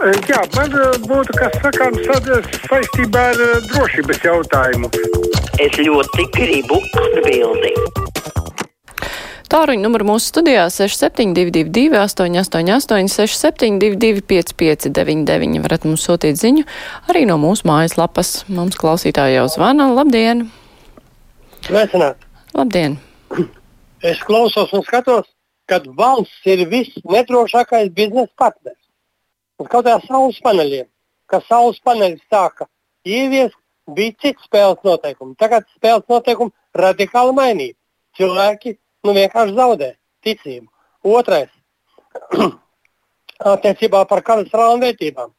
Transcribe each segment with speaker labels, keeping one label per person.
Speaker 1: Jā, man būtu kas sakāms saistībā ar drošības jautājumu.
Speaker 2: Es ļoti gribu atbildēt.
Speaker 3: Tāruņa numuru mūsu studijā 6722, 888, 672, 559, varat mums sūtīt ziņu arī no mūsu mājaslapas. Mums klausītāji jau zvana. Labdien!
Speaker 4: Sveicināt!
Speaker 3: Labdien!
Speaker 4: Es klausos un skatos, kad valsts ir viss nedrošākais biznesa partners. Un kaut kā saules paneļiem, ka saules paneļi sāka ieviest, bija cits spēles noteikumi. Tagad spēles noteikumi radikāli mainīti. Cilvēki nu, vienkārši zaudē ticību. Otrais, attiecībā par katastrālām vērtībām.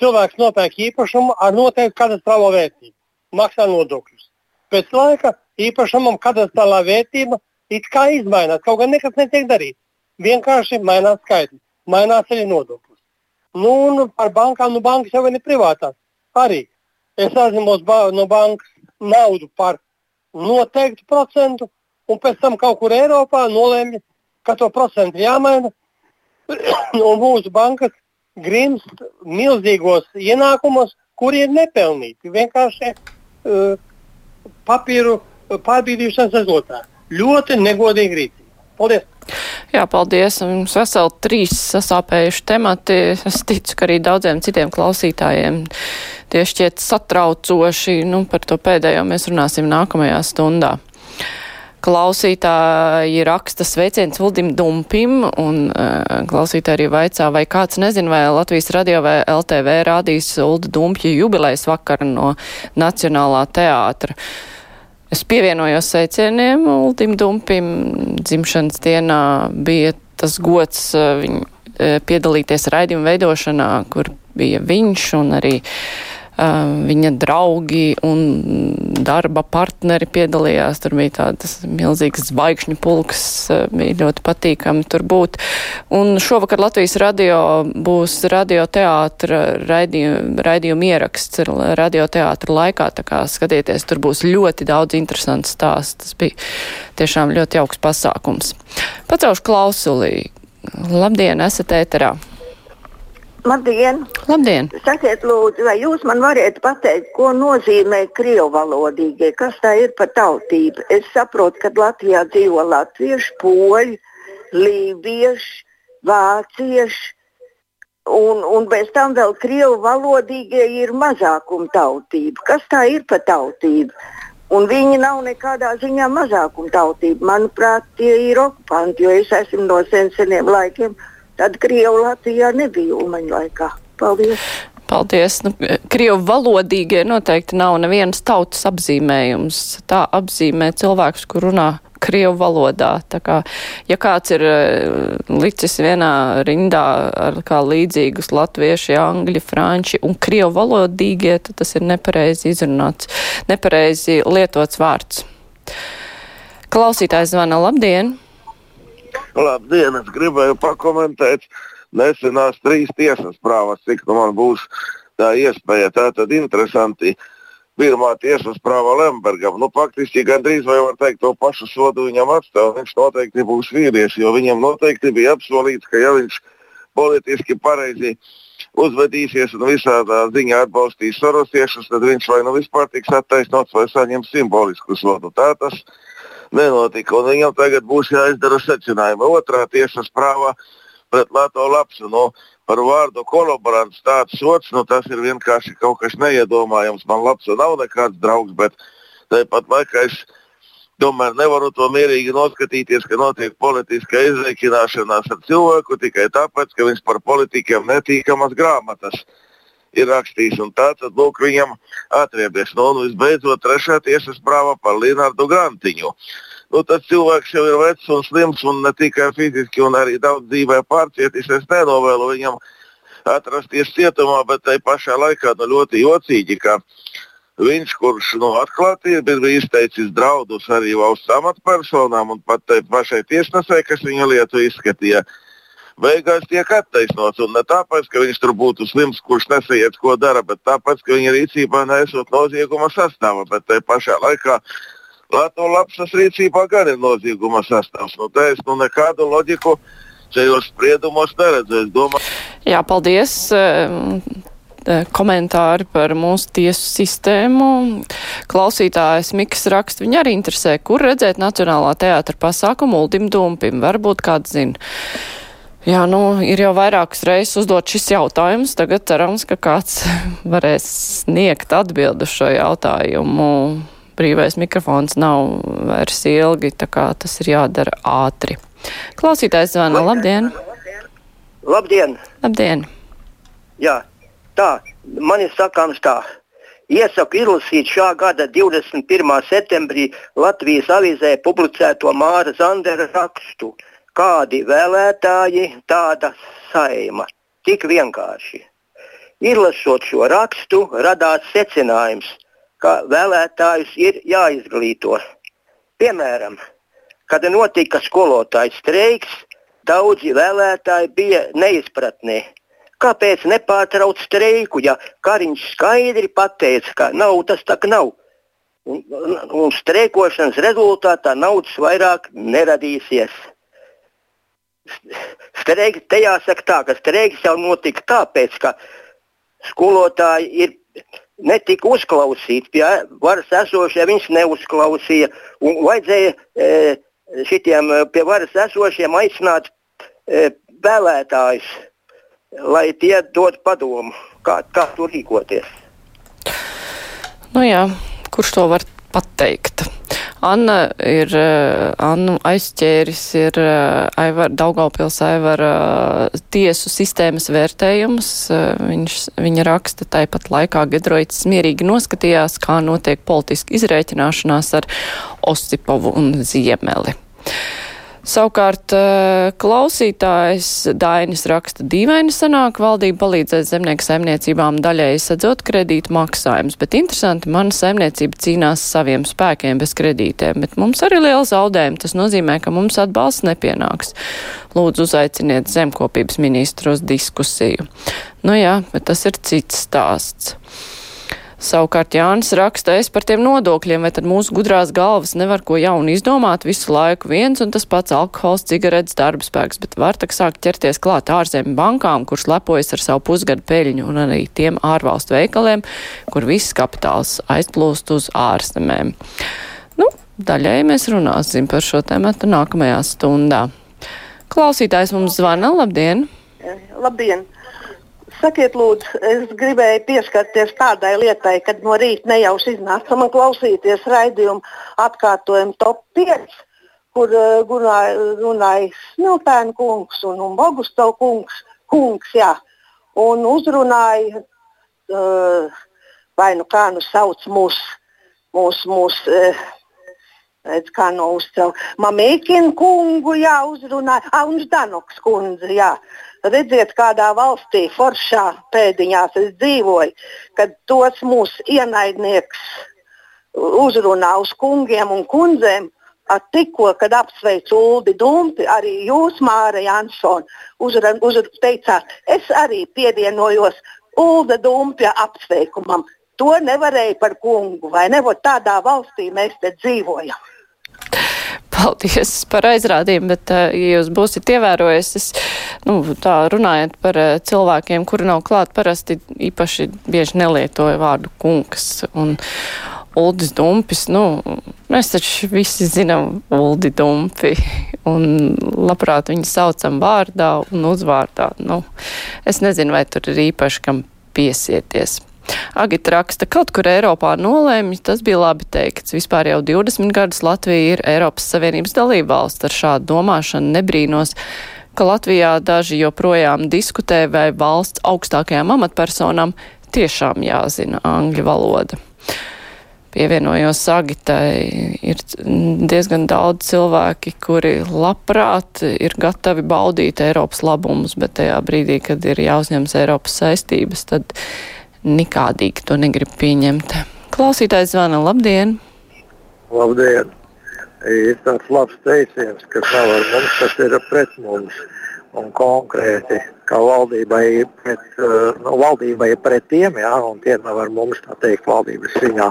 Speaker 4: Cilvēks nopērk īpašumu ar noteiktu katastrālo vērtību, maksā nodokļus. Pēc laika īpašumam katastrālā vērtība it kā izmainās, kaut gan nekas netiek darīts. Vienkārši mainās skaitļi, mainās arī nodokļi. Nu, un par bankām, nu, bankas jau ir privātās. Arī es aizņemos ba no bankas naudu par noteiktu procentu, un pēc tam kaut kur Eiropā nolēma, ka to procentu jāmaina. un mūsu bankas grimst milzīgos ienākumos, kuri ir nepelnīti. Vienkārši uh, papīru pārbīdīšanas rezultātā. Ļoti negodīgi rīcība. Paldies!
Speaker 3: Jā, paldies. Mums veseli trīs sasāpējuši temati. Es ticu, ka arī daudziem citiem klausītājiem tie šķiet satraucoši. Nu, par to pēdējo mēs runāsim nākamajā stundā. Klausītāji raksta sveiciens Uldim Dumpim, un uh, klausītāji arī vaicā, vai kāds nezin, vai Latvijas radio vai LTV rādīs Ulda Dumpja jubilejas vakaru no Nacionālā teātra. Es pievienojos sveicieniem Uldim Dumpim. Dzimšanas dienā bija tas gods uh, viņu uh, piedalīties raidījuma veidošanā, kur bija viņš un arī uh, viņa draugi un darba partneri piedalījās. Tur bija tādas milzīgas zvaigžņu pulks, bija ļoti patīkami tur būt. Un šovakar Latvijas radio būs radioteātra raidījuma, raidījuma ieraksts radioteātra laikā, tā kā skatieties, tur būs ļoti daudz interesants stāsts. Tas bija tiešām ļoti jauks pasākums. Pacelšu klausulī. Labdien, esat ēterā!
Speaker 5: Labdien!
Speaker 3: Labdien!
Speaker 5: Sakiet, lūdzu, vai jūs man varētu pateikt, ko nozīmē krievu valodīgie? Kas tā ir par tautību? Es saprotu, ka Latvijā dzīvo latvieši, poļi, lībieši, vācieši, un, un bez tam vēl krievu valodīgie ir mazākuma tautība. Kas tā ir par tautību? Un viņi nav nekādā ziņā mazākuma tautība. Manuprāt, tie ir okupanti, jo es esmu no sen seniem laikiem Tad Krievu Latvijā nebija Ulmaņa laikā. Paldies!
Speaker 3: Paldies. Nu, Krievu valodīgie noteikti nav nevienas tautas apzīmējums. Tā apzīmē cilvēks, kur runā Krievu valodā. Tā kā, ja kāds ir eh, licis vienā rindā ar kā līdzīgus latvieši, angļi, franči un Krievu valodīgie, tad tas ir nepareizi izrunāts, nepareizi lietots vārds. Klausītājs zvana labdien!
Speaker 6: Labdien, es gribēju pakomentēt nesenās trīs tiesas prāvas, cik nu man būs tā iespēja. Tā tad interesanti. Pirmā tiesas prāva Lembergam. Nu, faktiski gandrīz vai var teikt to pašu sodu viņam atstāv. Viņš noteikti būs vīrietis, jo viņam noteikti bija apsolīts, ka ja viņš politiski pareizi uzvedīsies un visādā ziņā atbalstīs sorosiešus, tad viņš vai nu vispār tiks attaisnots vai saņems simbolisku sodu. Tā tas ir nenotika. Un viņam tagad būs jāizdara secinājumi. Otrā tiesas prāvā pret Latviju Lapsu. Nu, par vārdu kolaborants tāds sots, nu, tas ir vienkārši kaut kas neiedomājams. Man Lapsu nav nekāds draugs, bet tāpat laikā es tomēr nevaru to mierīgi noskatīties, ka notiek politiska izreikināšanās ar cilvēku tikai tāpēc, ka viņš par politikiem netīkamas grāmatas ir rakstījis. Tātad lūk, viņam atriebies. Nu, un visbeidzot, trešā tiesas prāva par Leonardu Grantiņu. Nu, tas cilvēks jau ir vecs un slims, un ne tikai fiziski, un arī daudz dzīvē pārcietis. Es nenovēlu viņam atrasties cietumā, bet tai pašā laikā nu, ļoti jocīgi, ka viņš, kurš nu, atklāti ir bijis izteicis draudus arī valsts amatpersonām un pat pašai tiesnesē, kas viņa lietu izskatīja, uh, beigās tiek attaisnots. Un ne tāpēc, ka viņš tur būtu slims, kurš nesaiet, ko dara, bet tāpēc, ka viņa rīcībā nesot nozieguma sastāvā. Bet tajā pašā laikā Latvijas lapsas rīcībā gan ir nozieguma sastāvs. Nu, tā es nu, nekādu loģiku šajos spriedumos neredzu. Es domāju,
Speaker 3: Jā, paldies. Komentāri par mūsu tiesu sistēmu. Klausītājs Miks raksta, viņa arī interesē, kur redzēt Nacionālā teātra pasākumu Uldim Dumpim. Varbūt kāds zina. Jā, nu, ir jau vairākas reizes uzdot šis jautājums. Tagad cerams, ka kāds varēs sniegt atbildu šo jautājumu. Brīvais mikrofons nav vairs ilgi, tā kā tas ir jādara ātri. Klausītājs zvana. Labdien!
Speaker 7: Labdien!
Speaker 3: Labdien!
Speaker 7: Jā, tā, man ir sakāms tā. Iesaku izlasīt šā gada 21. septembrī Latvijas avīzē publicēto Māra Zandera rakstu Kādi vēlētāji, tāda saima. Tik vienkārši. Izlasot šo rakstu, radās secinājums, ka vēlētājus ir jāizglīto. Piemēram, kad notika skolotāju streiks, daudzi vēlētāji bija neizpratnē. Kāpēc nepārtraukt streiku, ja Kariņš skaidri pateica, ka naudas tā nav? Un, un, un streikošanas rezultātā naudas vairāk neradīsies. Streiks, te jāsaka tā, ka streiks jau notika tāpēc, ka skolotāji ir netika uzklausīti. Pie varas esošie viņus neuzklausīja. Vajadzēja e, šitiem e, pie varas esošiem aicināt e, vēlētājus, lai tie dod padomu, kā, kā tur rīkoties.
Speaker 3: Nu jā, kurš to var pateikt? Anna ir, eh, Annu aizķēris ir eh, Aivar, Daugaupils Aivara eh, tiesu sistēmas vērtējums. Viņš, viņa raksta tāpat laikā Gedroits mierīgi noskatījās, kā notiek politiski izrēķināšanās ar Osipovu un Ziemeli. Savukārt eh, klausītājs Dainis raksta dīvaini sanāk, valdība palīdzēs zemnieku saimniecībām daļēji sadzot kredītu maksājumus, bet interesanti, mana saimniecība cīnās saviem spēkiem bez kredītiem, bet mums arī liela zaudējuma. Tas nozīmē, ka mums atbalsts nepienāks. Lūdzu, uzaiciniet zemkopības ministru uz diskusiju. Nu jā, bet tas ir cits stāsts. Savukārt Jānis raksta, es par tiem nodokļiem, vai tad mūsu gudrās galvas nevar ko jaunu izdomāt, visu laiku viens un tas pats alkohols, cigaretes, darba spēks, bet var tak sākt ķerties klāt ārzemju bankām, kuras lepojas ar savu pusgadu peļņu un arī tiem ārvalstu veikaliem, kur viss kapitāls aizplūst uz ārzemēm. Nu, daļai mēs runāsim par šo tēmatu nākamajā stundā. Klausītājs mums zvana, labdien!
Speaker 8: Labdien! Sakiet, lūdzu, es gribēju pieskarties tādai lietai, kad no rīta nejauši iznāca man klausīties raidījumu atkārtojumu top 5, kur uh, runāja, runāja Smiltēna kungs un, un Bogustovs kungs, kungs jā, un uzrunāja, uh, vai nu kā nu sauc mūsu, mūs, mūs, uh, Redz, kā no uzcēla. Mamīkina kungu, jā, uzrunāja, ah, un Ždanoks kundze, jā. Redziet, kādā valstī, foršā pēdiņās es dzīvoju, kad tos mūsu ienaidnieks uzrunā uz kungiem un kundzēm. Tikko, kad apsveicu Ulu Dumpi, arī jūs, Māra Jansone, teicāt, es arī pievienojos Ulu Dumpja apsveikumam. To nevarēja par kungu, vai ne? Tādā valstī mēs te dzīvojam.
Speaker 3: Paldies par aizrādījumu, bet, eh, ja jūs būsiet ievērojis, es, nu, tā runājot par eh, cilvēkiem, kuri nav klāt, parasti īpaši bieži nelietoja vārdu kungs un Uldis Dumpis, nu, mēs taču visi zinām Uldi Dumpi un labprāt viņu saucam vārdā un uzvārdā. Nu, es nezinu, vai tur ir īpaši kam piesieties. Agita raksta, kaut kur Eiropā nolēmj, tas bija labi teikts. Vispār jau 20 gadus Latvija ir Eiropas Savienības dalībvalsts ar šādu domāšanu nebrīnos ka Latvijā daži joprojām diskutē, vai valsts augstākajām amatpersonām tiešām jāzina angļu valoda. Pievienojos Sagitai, ir diezgan daudz cilvēki, kuri labprāt ir gatavi baudīt Eiropas labumus, bet tajā brīdī, kad ir jāuzņems Eiropas saistības, tad nikādīgi to negrib pieņemt. Klausītājs zvana, labdien!
Speaker 9: Labdien! Ir tāds labs teiciens, ka nav ar mums, tas ir pret mums. Un konkrēti, kā valdībai pret, nu, valdībai pret tiem, jā, un tie nav ar mums, tā teikt, valdības ziņā,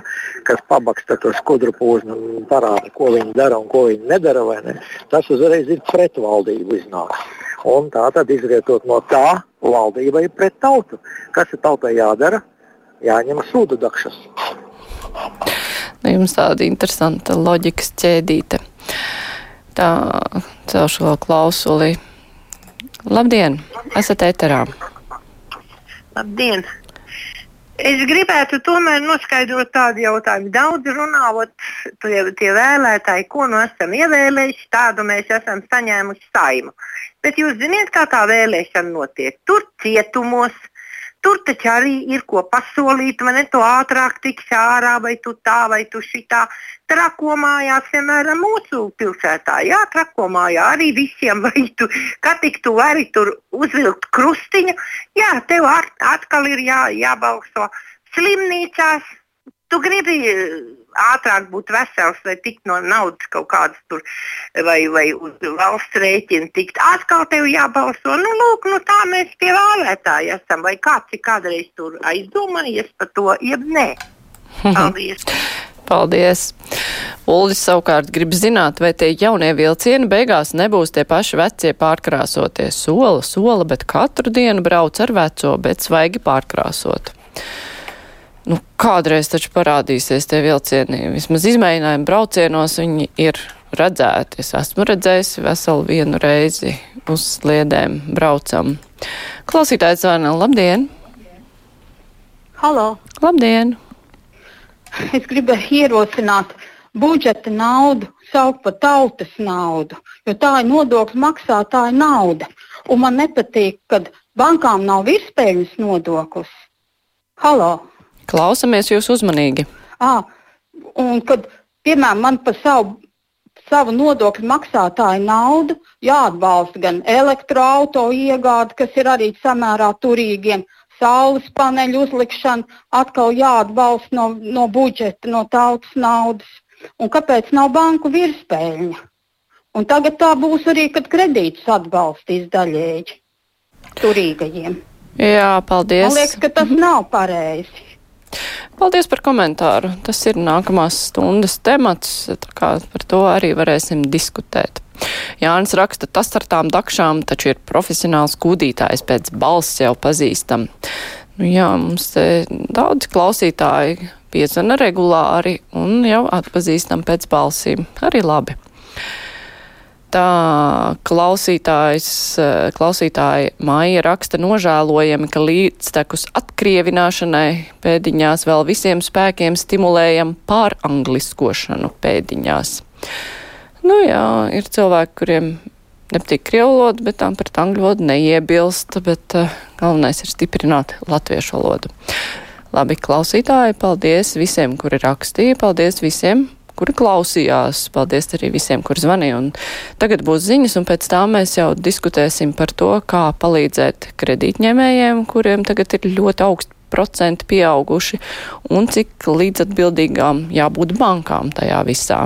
Speaker 9: kas pabaksta to skudru pūzni un parāda, ko viņi dara un ko viņi nedara, ne? tas uzreiz ir pret valdību iznāk. Un tā tad izrietot no tā, valdībai pret tautu. Kas ir tautai jādara? Jāņem sūdu dakšas.
Speaker 3: Nu, jums tāda interesanta loģikas ķēdīte. Tā celšu vēl klausuli. Labdien, esat ēterā.
Speaker 10: Labdien! Es gribētu tomēr noskaidrot tādu jautājumu. Daudz runājot, tie, tie vēlētāji, ko nu esam ievēlējuši, tādu mēs esam saņēmuši saimu. Bet jūs zināt, kā tā vēlēšana notiek? Tur cietumos, Tur taču arī ir ko pasolīt, vai ne? Tu ātrāk tiksi ārā, vai tu tā, vai tu šitā. Trako mājās, piemēram, mūsu pilsētā. Jā, trako mājā arī visiem, vai tu, kā tik tu vari tur uzvilkt krustiņu. Jā, tev atkal ir jā, jābalso slimnīcās. Tu gribi ātrāk būt vesels, vai tikt no naudas kaut kādas tur, vai, vai uz valsts rēķina tikt. Atkal tev jābalso. Nu, lūk, nu tā mēs pie vēlētāji esam. Vai kāds ir kādreiz tur aizdomājies par to, jeb nē? Paldies!
Speaker 3: Paldies! Uldis savukārt grib zināt, vai tie jaunie vilcieni beigās nebūs tie paši vecie pārkrāsotie. Sola, sola, bet katru dienu brauc ar veco, bet svaigi pārkrāsot. Nu, kādreiz taču parādīsies tie vilcieni. Vismaz izmēģinājumu braucienos viņi ir redzēti. Es esmu redzējis veselu vienu reizi uz sliedēm braucam. Klausītājs zvana, labdien!
Speaker 11: Halo!
Speaker 3: Labdien!
Speaker 11: Es gribēju ierosināt budžeta naudu saukt par tautas naudu, jo tā ir nodokļu maksātāja nauda. Un man nepatīk, kad bankām nav virspēļņas nodoklis. Halo!
Speaker 3: Klausamies jūs uzmanīgi.
Speaker 11: À, un kad, piemēram, man par savu, savu nodokļu maksātāju naudu jāatbalsta gan elektroautorāta iegāde, kas ir arī samērā turīgiem, saules paneļu uzlikšana, atkal jāatbalsta no, no budžeta, no tautas naudas. Un kāpēc nav banku virspēļņa? Un tagad tā būs arī, kad kredītus atbalstīs daļēji turīgajiem.
Speaker 3: Jā, paldies.
Speaker 11: Man liekas, ka tas nav pareizi.
Speaker 3: Paldies par komentāru. Tas ir nākamās stundas temats, tā kā par to arī varēsim diskutēt. Jānis raksta, tas ar tām dakšām taču ir profesionāls kūdītājs, pēc balss jau pazīstam. Nu, jā, mums te daudz klausītāji piezvana regulāri un jau atpazīstam pēc balsīm. Arī labi tā klausītājs, eh, klausītāja Maija raksta nožēlojami, ka līdztekus atkrievināšanai pēdiņās vēl visiem spēkiem stimulējam pārangliskošanu pēdiņās. Nu jā, ir cilvēki, kuriem nepatīk krievu valoda, bet tam pret angļu valodu neiebilst, bet uh, galvenais ir stiprināt latviešu valodu. Labi, klausītāji, paldies visiem, kuri rakstīja, paldies visiem, kuri klausījās. Paldies arī visiem, kur zvanīja. Tagad būs ziņas, un pēc tam mēs jau diskutēsim par to, kā palīdzēt kredītņēmējiem, kuriem tagad ir ļoti augsti procenti pieauguši, un cik līdzatbildīgām jābūt bankām tajā visā.